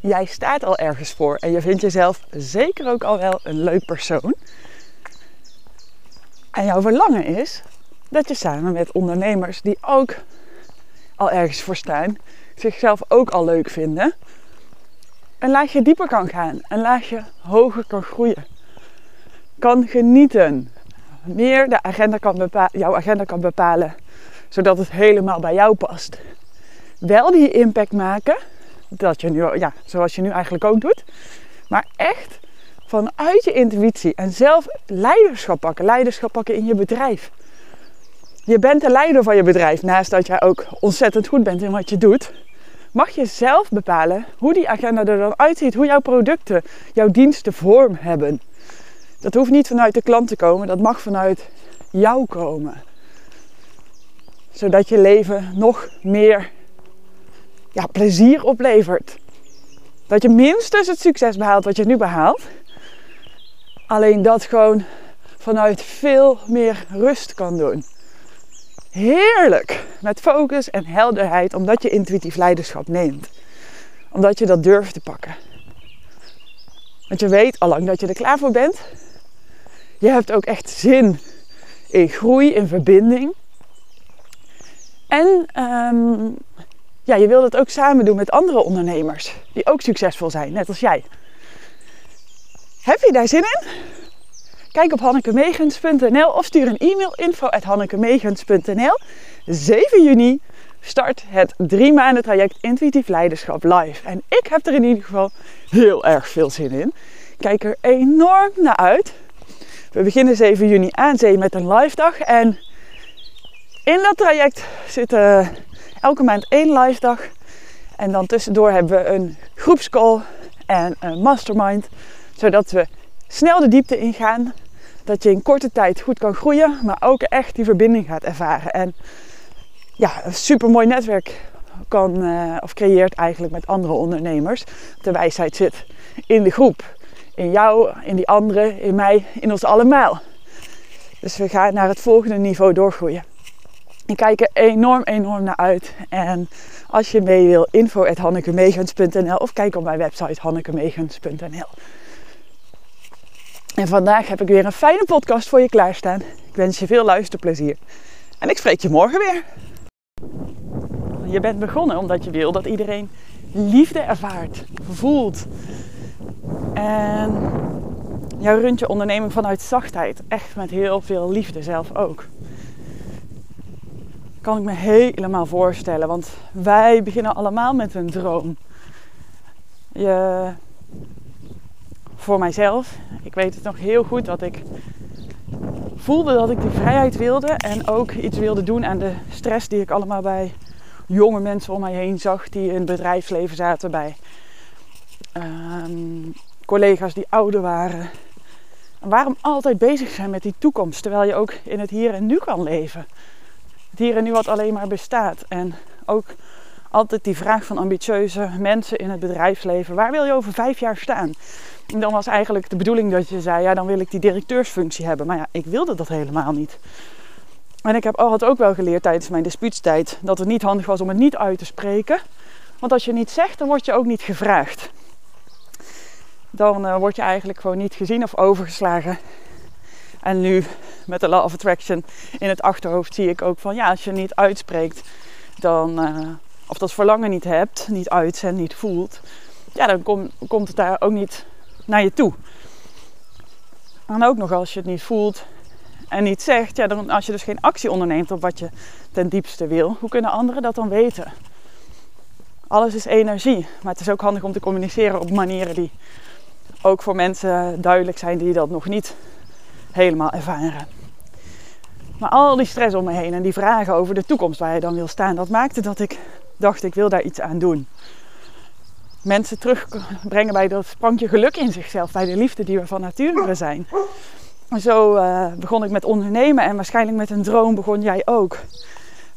jij staat al ergens voor en je vindt jezelf zeker ook al wel een leuk persoon. En jouw verlangen is dat je samen met ondernemers die ook al ergens voor staan, zichzelf ook al leuk vinden, een laagje dieper kan gaan, een laagje hoger kan groeien, kan genieten, meer de agenda kan jouw agenda kan bepalen, zodat het helemaal bij jou past. Wel die impact maken, dat je nu, ja, zoals je nu eigenlijk ook doet, maar echt vanuit je intuïtie en zelf leiderschap pakken, leiderschap pakken in je bedrijf. Je bent de leider van je bedrijf, naast dat jij ook ontzettend goed bent in wat je doet. Mag je zelf bepalen hoe die agenda er dan uitziet, hoe jouw producten, jouw diensten vorm hebben. Dat hoeft niet vanuit de klant te komen, dat mag vanuit jou komen. Zodat je leven nog meer ja, plezier oplevert. Dat je minstens het succes behaalt wat je nu behaalt. Alleen dat gewoon vanuit veel meer rust kan doen. Heerlijk! Met focus en helderheid, omdat je intuïtief leiderschap neemt. Omdat je dat durft te pakken. Want je weet al lang dat je er klaar voor bent. Je hebt ook echt zin in groei, in verbinding. En um, ja, je wilt het ook samen doen met andere ondernemers die ook succesvol zijn, net als jij. Heb je daar zin in? Kijk op hannekemegens.nl of stuur een e-mail info at hannekemegens.nl. 7 juni start het drie maanden traject Intuïtief Leiderschap live. En ik heb er in ieder geval heel erg veel zin in. Kijk er enorm naar uit. We beginnen 7 juni aan zee met een live dag. En in dat traject zit uh, elke maand één live dag. En dan tussendoor hebben we een groepscall en een mastermind. Zodat we snel de diepte ingaan. Dat je in korte tijd goed kan groeien, maar ook echt die verbinding gaat ervaren. En ja, een super mooi netwerk kan uh, of creëert eigenlijk met andere ondernemers. De wijsheid zit in de groep. In jou, in die anderen, in mij, in ons allemaal. Dus we gaan naar het volgende niveau doorgroeien. Ik kijk er enorm, enorm naar uit. En als je mee wil, info of kijk op mijn website hannekemegens.nl. En vandaag heb ik weer een fijne podcast voor je klaarstaan. Ik wens je veel luisterplezier. En ik spreek je morgen weer. Je bent begonnen omdat je wil dat iedereen liefde ervaart, voelt. En jij runt je onderneming vanuit zachtheid. Echt met heel veel liefde zelf ook kan ik me helemaal voorstellen. Want wij beginnen allemaal met een droom. Je, voor mijzelf, ik weet het nog heel goed dat ik voelde dat ik die vrijheid wilde. En ook iets wilde doen aan de stress die ik allemaal bij jonge mensen om mij heen zag. Die in het bedrijfsleven zaten. Bij um, collega's die ouder waren. En waarom altijd bezig zijn met die toekomst. Terwijl je ook in het hier en nu kan leven hier en nu wat alleen maar bestaat. En ook altijd die vraag van ambitieuze mensen in het bedrijfsleven. Waar wil je over vijf jaar staan? En dan was eigenlijk de bedoeling dat je zei, ja dan wil ik die directeursfunctie hebben. Maar ja, ik wilde dat helemaal niet. En ik heb altijd ook wel geleerd tijdens mijn dispuutstijd dat het niet handig was om het niet uit te spreken. Want als je niet zegt, dan word je ook niet gevraagd. Dan uh, word je eigenlijk gewoon niet gezien of overgeslagen. En nu met de Law of Attraction in het achterhoofd zie ik ook van ja, als je niet uitspreekt, dan, uh, of dat verlangen niet hebt, niet uitzendt, niet voelt, ja, dan kom, komt het daar ook niet naar je toe. En ook nog als je het niet voelt en niet zegt, ja, dan, als je dus geen actie onderneemt op wat je ten diepste wil, hoe kunnen anderen dat dan weten? Alles is energie, maar het is ook handig om te communiceren op manieren die ook voor mensen duidelijk zijn die dat nog niet helemaal ervaren. Maar al die stress om me heen en die vragen over de toekomst waar je dan wil staan, dat maakte dat ik dacht, ik wil daar iets aan doen. Mensen terugbrengen bij dat sprankje geluk in zichzelf, bij de liefde die we van nature zijn. Zo uh, begon ik met ondernemen en waarschijnlijk met een droom begon jij ook.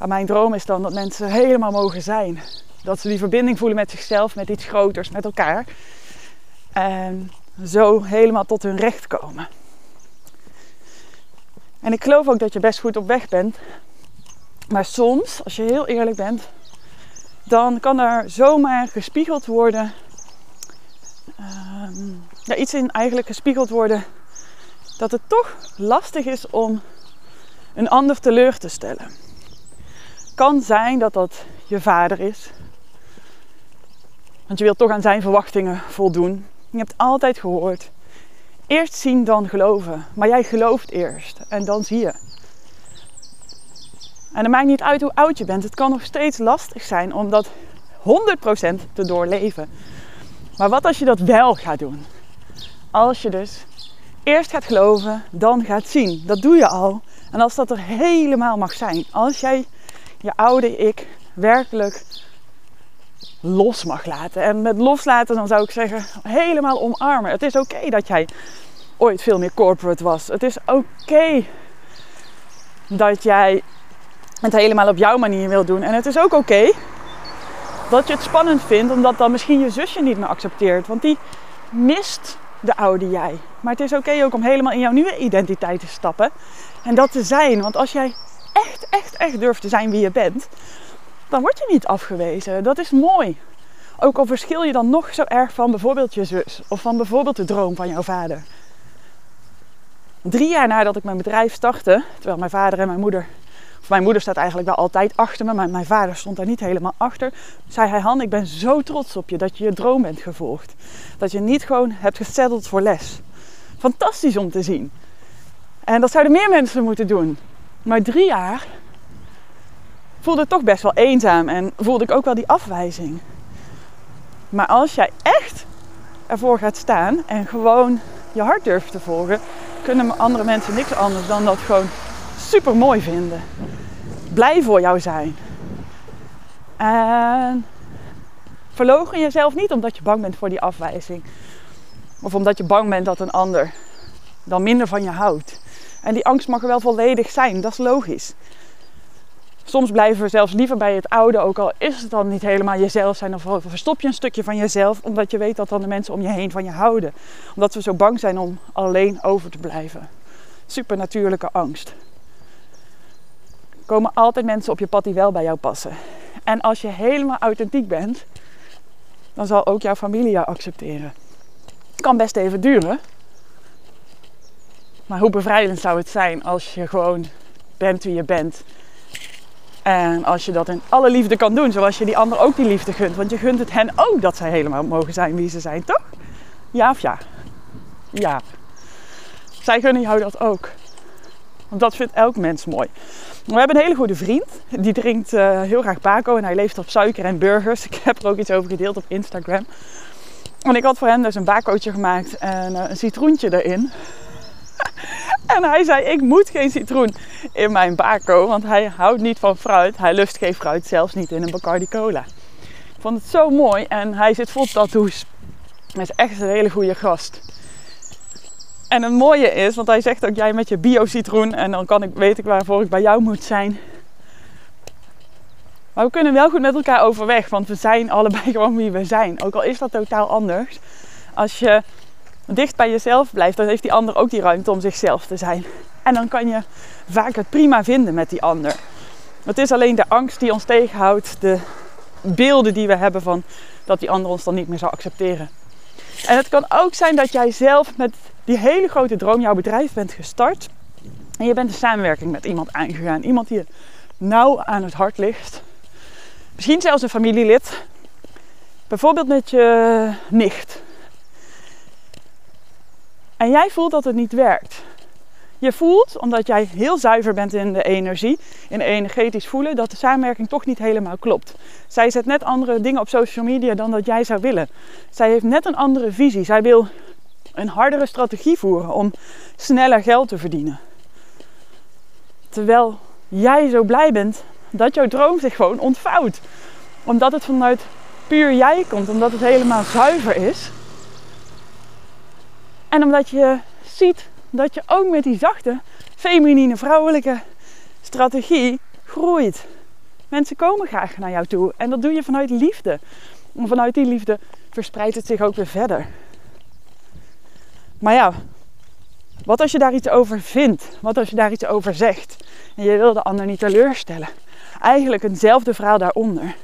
Mijn droom is dan dat mensen helemaal mogen zijn. Dat ze die verbinding voelen met zichzelf, met iets groters, met elkaar. En zo helemaal tot hun recht komen. En ik geloof ook dat je best goed op weg bent. Maar soms, als je heel eerlijk bent, dan kan er zomaar gespiegeld worden ehm, ja, iets in eigenlijk gespiegeld worden dat het toch lastig is om een ander teleur te stellen. Kan zijn dat dat je vader is. Want je wilt toch aan zijn verwachtingen voldoen. Je hebt altijd gehoord. Eerst zien, dan geloven. Maar jij gelooft eerst en dan zie je. En het maakt niet uit hoe oud je bent. Het kan nog steeds lastig zijn om dat 100% te doorleven. Maar wat als je dat wel gaat doen? Als je dus eerst gaat geloven, dan gaat zien. Dat doe je al. En als dat er helemaal mag zijn. Als jij je oude ik werkelijk los mag laten. En met loslaten dan zou ik zeggen helemaal omarmen. Het is oké dat jij ooit veel meer corporate was. Het is oké dat jij het helemaal op jouw manier wil doen. En het is ook oké dat je het spannend vindt omdat dan misschien je zusje niet meer accepteert. Want die mist de oude jij. Maar het is oké ook om helemaal in jouw nieuwe identiteit te stappen. En dat te zijn. Want als jij echt, echt, echt durft te zijn wie je bent, dan word je niet afgewezen. Dat is mooi. Ook al verschil je dan nog zo erg van bijvoorbeeld je zus of van bijvoorbeeld de droom van jouw vader. Drie jaar nadat ik mijn bedrijf startte, terwijl mijn vader en mijn moeder, of mijn moeder staat eigenlijk wel altijd achter me, maar mijn vader stond daar niet helemaal achter, zei hij: Han, ik ben zo trots op je dat je je droom bent gevolgd. Dat je niet gewoon hebt gesetteld voor les. Fantastisch om te zien. En dat zouden meer mensen moeten doen. Maar drie jaar voelde het toch best wel eenzaam en voelde ik ook wel die afwijzing. Maar als jij echt ervoor gaat staan en gewoon je hart durft te volgen, kunnen andere mensen niks anders dan dat gewoon super mooi vinden. Blij voor jou zijn. En verlogen jezelf niet omdat je bang bent voor die afwijzing. Of omdat je bang bent dat een ander dan minder van je houdt. En die angst mag er wel volledig zijn, dat is logisch. Soms blijven we zelfs liever bij het oude, ook al is het dan niet helemaal jezelf zijn. Of verstop je een stukje van jezelf, omdat je weet dat dan de mensen om je heen van je houden. Omdat we zo bang zijn om alleen over te blijven. Supernatuurlijke angst. Er komen altijd mensen op je pad die wel bij jou passen. En als je helemaal authentiek bent, dan zal ook jouw familie jou accepteren. Het kan best even duren. Maar hoe bevrijdend zou het zijn als je gewoon bent wie je bent en als je dat in alle liefde kan doen, zoals je die ander ook die liefde gunt. Want je gunt het hen ook dat zij helemaal mogen zijn wie ze zijn, toch? Ja of ja? Ja. Zij gunnen jou dat ook. Want dat vindt elk mens mooi. We hebben een hele goede vriend. Die drinkt uh, heel graag bako en hij leeft op suiker en burgers. Ik heb er ook iets over gedeeld op Instagram. En ik had voor hem dus een bakootje gemaakt en uh, een citroentje erin. En hij zei: Ik moet geen citroen in mijn bako, want hij houdt niet van fruit. Hij lust geen fruit, zelfs niet in een Bacardi Cola. Ik vond het zo mooi en hij zit vol tattoos. Hij is echt een hele goede gast. En het mooie is, want hij zegt ook: Jij met je bio-citroen en dan kan ik, weet ik waarvoor ik bij jou moet zijn. Maar we kunnen wel goed met elkaar overweg, want we zijn allebei gewoon wie we zijn. Ook al is dat totaal anders. Als je dicht bij jezelf blijft, dan heeft die ander ook die ruimte om zichzelf te zijn. En dan kan je vaak het prima vinden met die ander. Het is alleen de angst die ons tegenhoudt, de beelden die we hebben van dat die ander ons dan niet meer zou accepteren. En het kan ook zijn dat jij zelf met die hele grote droom jouw bedrijf bent gestart. En je bent een samenwerking met iemand aangegaan. Iemand die je nauw aan het hart ligt. Misschien zelfs een familielid. Bijvoorbeeld met je nicht en jij voelt dat het niet werkt. Je voelt, omdat jij heel zuiver bent in de energie, in energetisch voelen, dat de samenwerking toch niet helemaal klopt. Zij zet net andere dingen op social media dan dat jij zou willen. Zij heeft net een andere visie. Zij wil een hardere strategie voeren om sneller geld te verdienen. Terwijl jij zo blij bent dat jouw droom zich gewoon ontvouwt. Omdat het vanuit puur jij komt, omdat het helemaal zuiver is. En omdat je ziet dat je ook met die zachte, feminine, vrouwelijke strategie groeit. Mensen komen graag naar jou toe en dat doe je vanuit liefde. En vanuit die liefde verspreidt het zich ook weer verder. Maar ja, wat als je daar iets over vindt? Wat als je daar iets over zegt? En je wil de ander niet teleurstellen. Eigenlijk eenzelfde verhaal daaronder.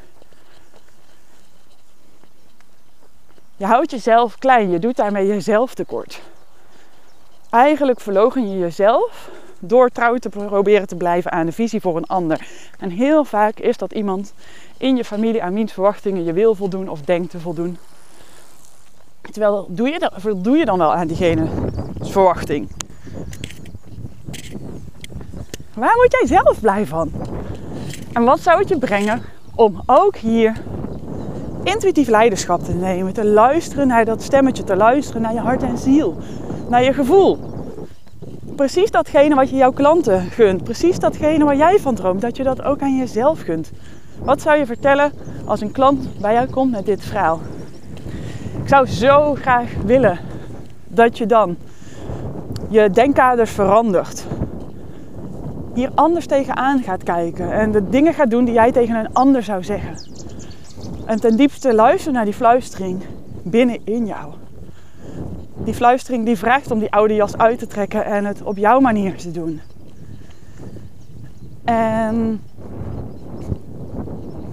Je houdt jezelf klein, je doet daarmee jezelf tekort. Eigenlijk verlogen je jezelf door trouw te proberen te blijven aan de visie voor een ander. En heel vaak is dat iemand in je familie aan wiens verwachtingen je wil voldoen of denkt te voldoen. Terwijl doe je, doe je dan wel aan diegene verwachting? Waar word jij zelf blij van? En wat zou het je brengen om ook hier intuïtief leiderschap te nemen, te luisteren naar dat stemmetje, te luisteren naar je hart en ziel, naar je gevoel? Precies datgene wat je jouw klanten gunt, precies datgene waar jij van droomt, dat je dat ook aan jezelf gunt. Wat zou je vertellen als een klant bij jou komt met dit verhaal? Ik zou zo graag willen dat je dan je denkkaders verandert. Hier anders tegenaan gaat kijken en de dingen gaat doen die jij tegen een ander zou zeggen. En ten diepste luister naar die fluistering binnenin jou. Die fluistering die vraagt om die oude jas uit te trekken en het op jouw manier te doen. En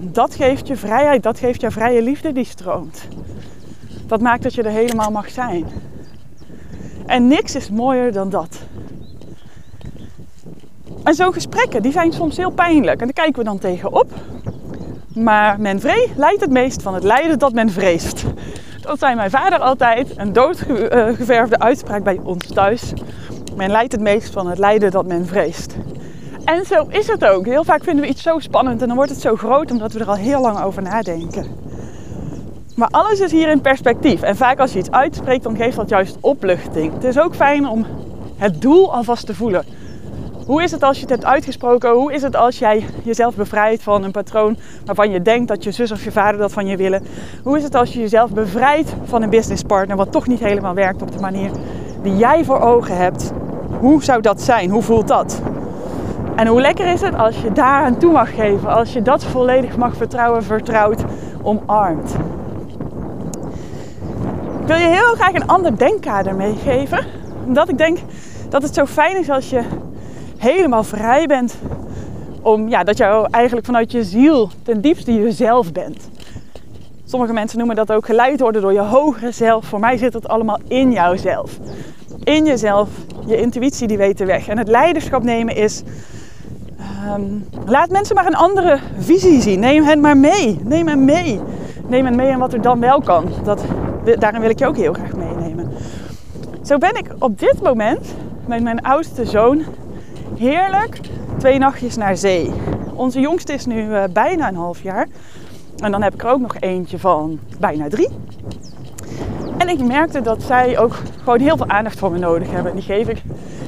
dat geeft je vrijheid, dat geeft je vrije liefde die stroomt. Dat maakt dat je er helemaal mag zijn. En niks is mooier dan dat. En zo'n gesprekken, die zijn soms heel pijnlijk. En daar kijken we dan tegenop. Maar men vree leidt het meest van het lijden dat men vreest. Dat zei mijn vader altijd, een doodgeverfde uitspraak bij ons thuis. Men leidt het meest van het lijden dat men vreest. En zo is het ook. Heel vaak vinden we iets zo spannend en dan wordt het zo groot omdat we er al heel lang over nadenken. Maar alles is hier in perspectief. En vaak als je iets uitspreekt, dan geeft dat juist opluchting. Het is ook fijn om het doel alvast te voelen. Hoe is het als je het hebt uitgesproken? Hoe is het als jij jezelf bevrijdt van een patroon waarvan je denkt dat je zus of je vader dat van je willen? Hoe is het als je jezelf bevrijdt van een businesspartner wat toch niet helemaal werkt op de manier die jij voor ogen hebt? Hoe zou dat zijn? Hoe voelt dat? En hoe lekker is het als je daar aan toe mag geven, als je dat volledig mag vertrouwen, vertrouwt, omarmt. Ik wil je heel graag een ander denkkader meegeven, omdat ik denk dat het zo fijn is als je helemaal vrij bent. Om, ja, dat je eigenlijk vanuit je ziel ten diepste jezelf bent. Sommige mensen noemen dat ook geleid worden door je hogere zelf. Voor mij zit het allemaal in jouzelf. In jezelf, je intuïtie die weet de weg. En het leiderschap nemen is Ehm, laat mensen maar een andere visie zien. Neem hen maar mee. Neem hen mee. Neem hen mee en wat er dan wel kan. Dat, daarin wil ik je ook heel graag meenemen. Zo ben ik op dit moment met mijn oudste zoon heerlijk twee nachtjes naar zee. Onze jongste is nu uh, bijna een half jaar. En dan heb ik er ook nog eentje van bijna drie. En ik merkte dat zij ook gewoon heel veel aandacht voor me nodig hebben. Die geef ik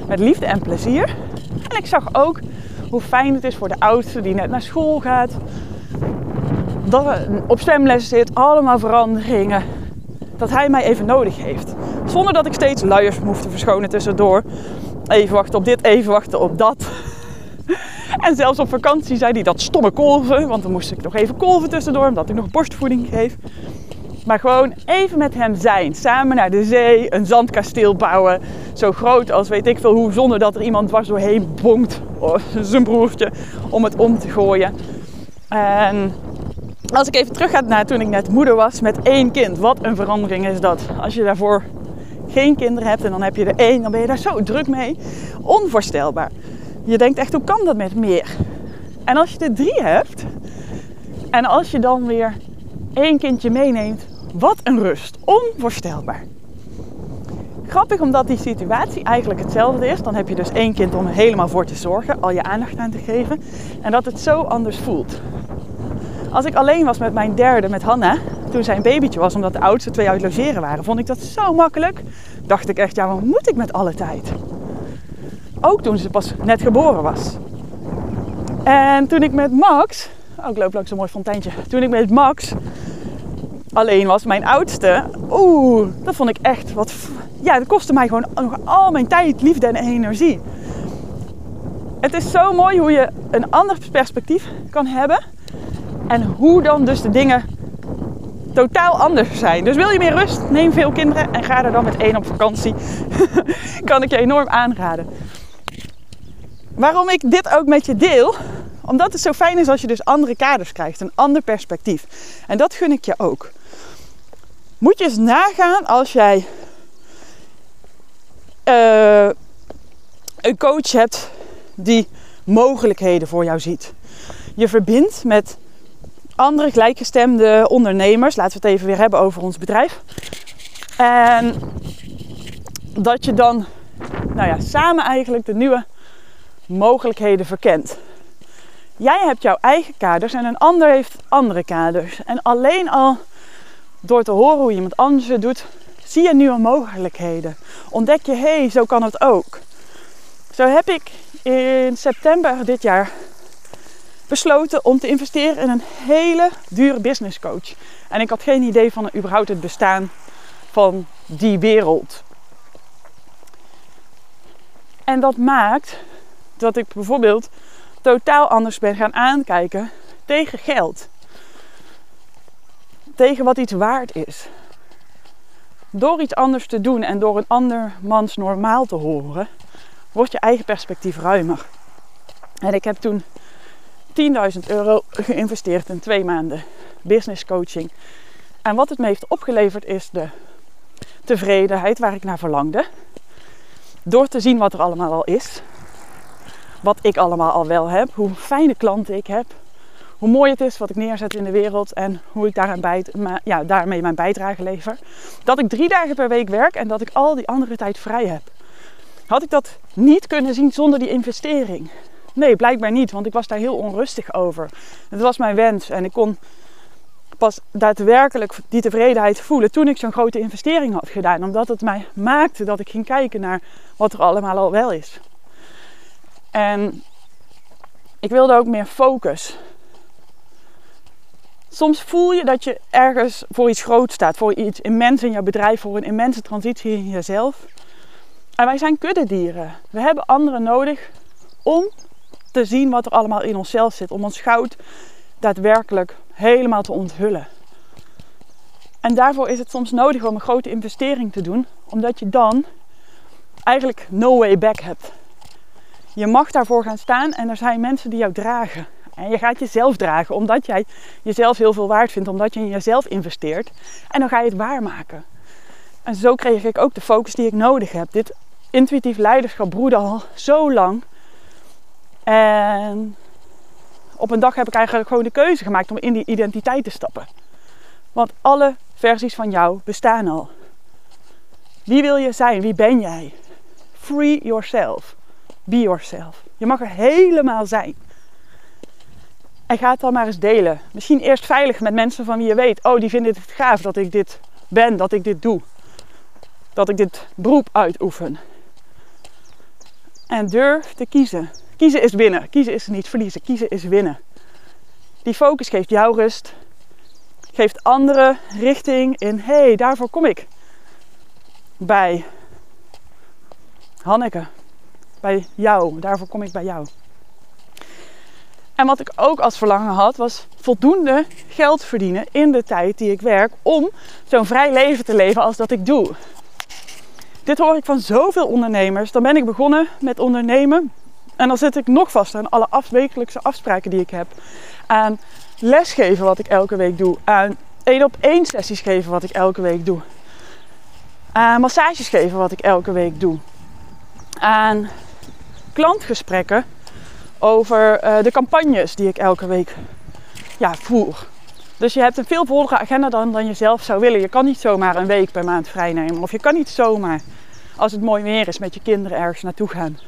met liefde en plezier. En ik zag ook hoe fijn het is voor de oudste die net naar school gaat. Dat op zwemles zit, allemaal veranderingen. Dat hij mij even nodig heeft. Zonder dat ik steeds luiers hoef te verschonen tussendoor. Even wachten op dit, even wachten op dat. En zelfs op vakantie zei hij dat stomme kolven. Want dan moest ik nog even kolven tussendoor, omdat ik nog borstvoeding geef. Maar gewoon even met hem zijn. Samen naar de zee, een zandkasteel bouwen. Zo groot als weet ik veel hoe, zonder dat er iemand dwars doorheen bonkt. Of zijn broertje, om het om te gooien. En als ik even terug ga naar toen ik net moeder was met één kind. Wat een verandering is dat. Als je daarvoor geen kinderen hebt en dan heb je er één, dan ben je daar zo druk mee. Onvoorstelbaar. Je denkt echt, hoe kan dat met meer? En als je er drie hebt, en als je dan weer één kindje meeneemt, wat een rust. Onvoorstelbaar. Grappig omdat die situatie eigenlijk hetzelfde is. Dan heb je dus één kind om helemaal voor te zorgen, al je aandacht aan te geven. En dat het zo anders voelt. Als ik alleen was met mijn derde, met Hanna, toen zij een babytje was, omdat de oudste twee uit logeren waren, vond ik dat zo makkelijk. Dacht ik echt, ja, wat moet ik met alle tijd? Ook toen ze pas net geboren was. En toen ik met Max, oh, ik loop langs een mooi fonteintje. Toen ik met Max alleen was, mijn oudste, oeh, dat vond ik echt wat. Ja, dat kostte mij gewoon nog al mijn tijd, liefde en energie. Het is zo mooi hoe je een ander perspectief kan hebben en hoe dan dus de dingen totaal anders zijn. Dus wil je meer rust, neem veel kinderen en ga er dan met één op vakantie. kan ik je enorm aanraden. Waarom ik dit ook met je deel, omdat het zo fijn is als je dus andere kaders krijgt, een ander perspectief. En dat gun ik je ook. Moet je eens nagaan als jij uh, een coach hebt die mogelijkheden voor jou ziet. Je verbindt met andere gelijkgestemde ondernemers. Laten we het even weer hebben over ons bedrijf. En dat je dan nou ja, samen eigenlijk de nieuwe mogelijkheden verkent. Jij hebt jouw eigen kaders en een ander heeft andere kaders. En alleen al door te horen hoe iemand anders het doet, zie je nieuwe mogelijkheden. Ontdek je, hé, hey, zo kan het ook. Zo heb ik in september dit jaar besloten om te investeren in een hele dure business coach. En ik had geen idee van überhaupt het bestaan van die wereld. En dat maakt dat ik bijvoorbeeld totaal anders ben gaan aankijken tegen geld. Tegen wat iets waard is. Door iets anders te doen en door een ander mans normaal te horen, wordt je eigen perspectief ruimer. En ik heb toen 10.000 euro geïnvesteerd in twee maanden business coaching. En wat het me heeft opgeleverd is de tevredenheid waar ik naar verlangde. Door te zien wat er allemaal al is. Wat ik allemaal al wel heb. Hoe fijne klanten ik heb. Hoe mooi het is wat ik neerzet in de wereld. En hoe ik bij, ja, daarmee mijn bijdrage lever. Dat ik drie dagen per week werk en dat ik al die andere tijd vrij heb. Had ik dat niet kunnen zien zonder die investering? Nee, blijkbaar niet, want ik was daar heel onrustig over. Het was mijn wens en ik kon pas daadwerkelijk die tevredenheid voelen toen ik zo'n grote investering had gedaan. Omdat het mij maakte dat ik ging kijken naar wat er allemaal al wel is. En ik wilde ook meer focus. Soms voel je dat je ergens voor iets groot staat, voor iets immens in jouw bedrijf, voor een immense transitie in jezelf. En wij zijn kuddedieren. We hebben anderen nodig om te zien wat er allemaal in onszelf zit. Om ons goud daadwerkelijk helemaal te onthullen. En daarvoor is het soms nodig om een grote investering te doen, omdat je dan eigenlijk no way back hebt. Je mag daarvoor gaan staan en er zijn mensen die jou dragen. En je gaat jezelf dragen, omdat jij jezelf heel veel waard vindt, omdat je in jezelf investeert. En dan ga je het waarmaken. En zo kreeg ik ook de focus die ik nodig heb. Dit intuïtief leiderschap broedde al zo lang. En op een dag heb ik eigenlijk gewoon de keuze gemaakt om in die identiteit te stappen. Want alle versies van jou bestaan al. Wie wil je zijn? Wie ben jij? Free yourself. Be yourself. Je mag er helemaal zijn. En ga het dan maar eens delen. Misschien eerst veilig met mensen van wie je weet: oh, die vinden het gaaf dat ik dit ben, dat ik dit doe. Dat ik dit beroep uitoefen. En durf te kiezen. Kiezen is winnen. Kiezen is niet verliezen. Kiezen is winnen. Die focus geeft jou rust. Geeft anderen richting in. Hé, hey, daarvoor kom ik. Bij Hanneke. Bij jou. Daarvoor kom ik bij jou. En wat ik ook als verlangen had, was voldoende geld verdienen in de tijd die ik werk om zo'n vrij leven te leven als dat ik doe. Dit hoor ik van zoveel ondernemers. Dan ben ik begonnen met ondernemen. En dan zit ik nog vast aan alle afwekelijkse afspraken die ik heb. Aan lesgeven wat ik elke week doe. Aan één op één sessies geven wat ik elke week doe. Aan massages geven wat ik elke week doe. Aan klantgesprekken over uh, de campagnes die ik elke week ja, voer. Dus je hebt een veel volgere agenda dan, dan je zelf zou willen. Je kan niet zomaar een week per maand vrij nemen. Of je kan niet zomaar, als het mooi weer is, met je kinderen ergens naartoe gaan.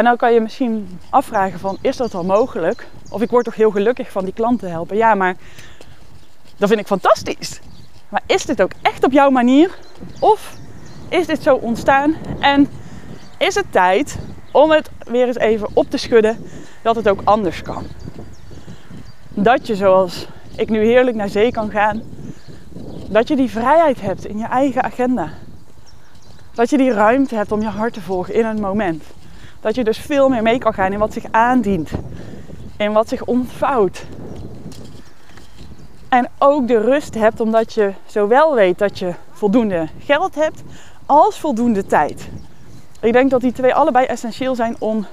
En dan kan je misschien afvragen van, is dat wel mogelijk? Of ik word toch heel gelukkig van die klanten helpen. Ja, maar dat vind ik fantastisch. Maar is dit ook echt op jouw manier? Of is dit zo ontstaan en is het tijd om het weer eens even op te schudden dat het ook anders kan? Dat je zoals ik nu heerlijk naar zee kan gaan, dat je die vrijheid hebt in je eigen agenda. Dat je die ruimte hebt om je hart te volgen in een moment. Dat je dus veel meer mee kan gaan in wat zich aandient. In wat zich ontvouwt. En ook de rust hebt omdat je zowel weet dat je voldoende geld hebt als voldoende tijd. Ik denk dat die twee allebei essentieel zijn om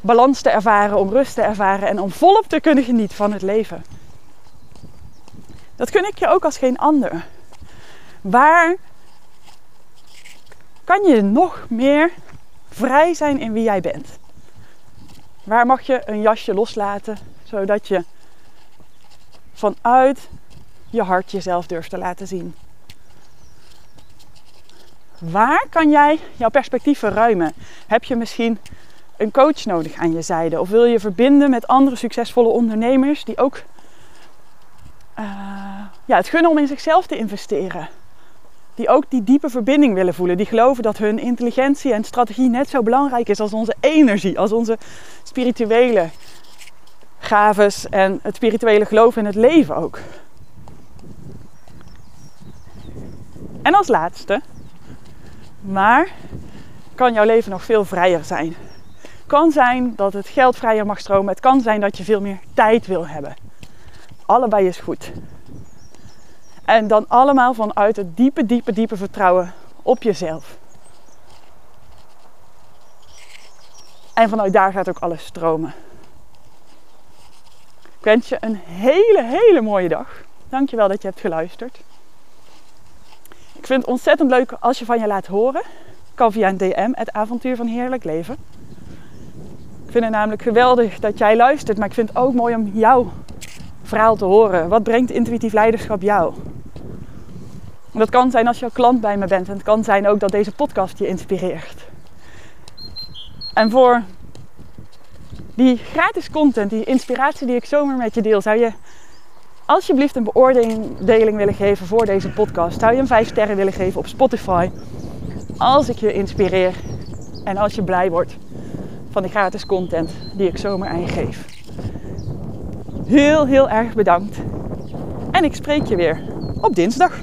balans te ervaren, om rust te ervaren en om volop te kunnen genieten van het leven. Dat kun ik je ook als geen ander. Waar kan je nog meer vrij zijn in wie jij bent? Waar mag je een jasje loslaten zodat je vanuit je hart jezelf durft te laten zien? Waar kan jij jouw perspectief verruimen? Heb je misschien een coach nodig aan je zijde? Of wil je verbinden met andere succesvolle ondernemers die ook uh, ja, het gunnen om in zichzelf te investeren? Die ook die diepe verbinding willen voelen. Die geloven dat hun intelligentie en strategie net zo belangrijk is als onze energie, als onze spirituele gaves en het spirituele geloof in het leven ook. En als laatste, maar kan jouw leven nog veel vrijer zijn. Kan zijn dat het geld vrijer mag stromen. Het kan zijn dat je veel meer tijd wil hebben. Allebei is goed. En dan allemaal vanuit het diepe, diepe, diepe vertrouwen op jezelf. En vanuit daar gaat ook alles stromen. Ik wens je een hele, hele mooie dag. Dankjewel dat je hebt geluisterd. Ik vind het ontzettend leuk als je van je laat horen. Kan via een DM, het avontuur van heerlijk leven. Ik vind het namelijk geweldig dat jij luistert, maar ik vind het ook mooi om jouw verhaal te horen. Wat brengt intuïtief leiderschap jou? Dat kan zijn als je klant bij me bent. En het kan zijn ook dat deze podcast je inspireert. En voor die gratis content, die inspiratie die ik zomaar met je deel, zou je alsjeblieft een beoordeling willen geven voor deze podcast. Zou je een 5 sterren willen geven op Spotify. Als ik je inspireer en als je blij wordt van de gratis content die ik zomaar aan je geef. Heel, heel erg bedankt. En ik spreek je weer op dinsdag.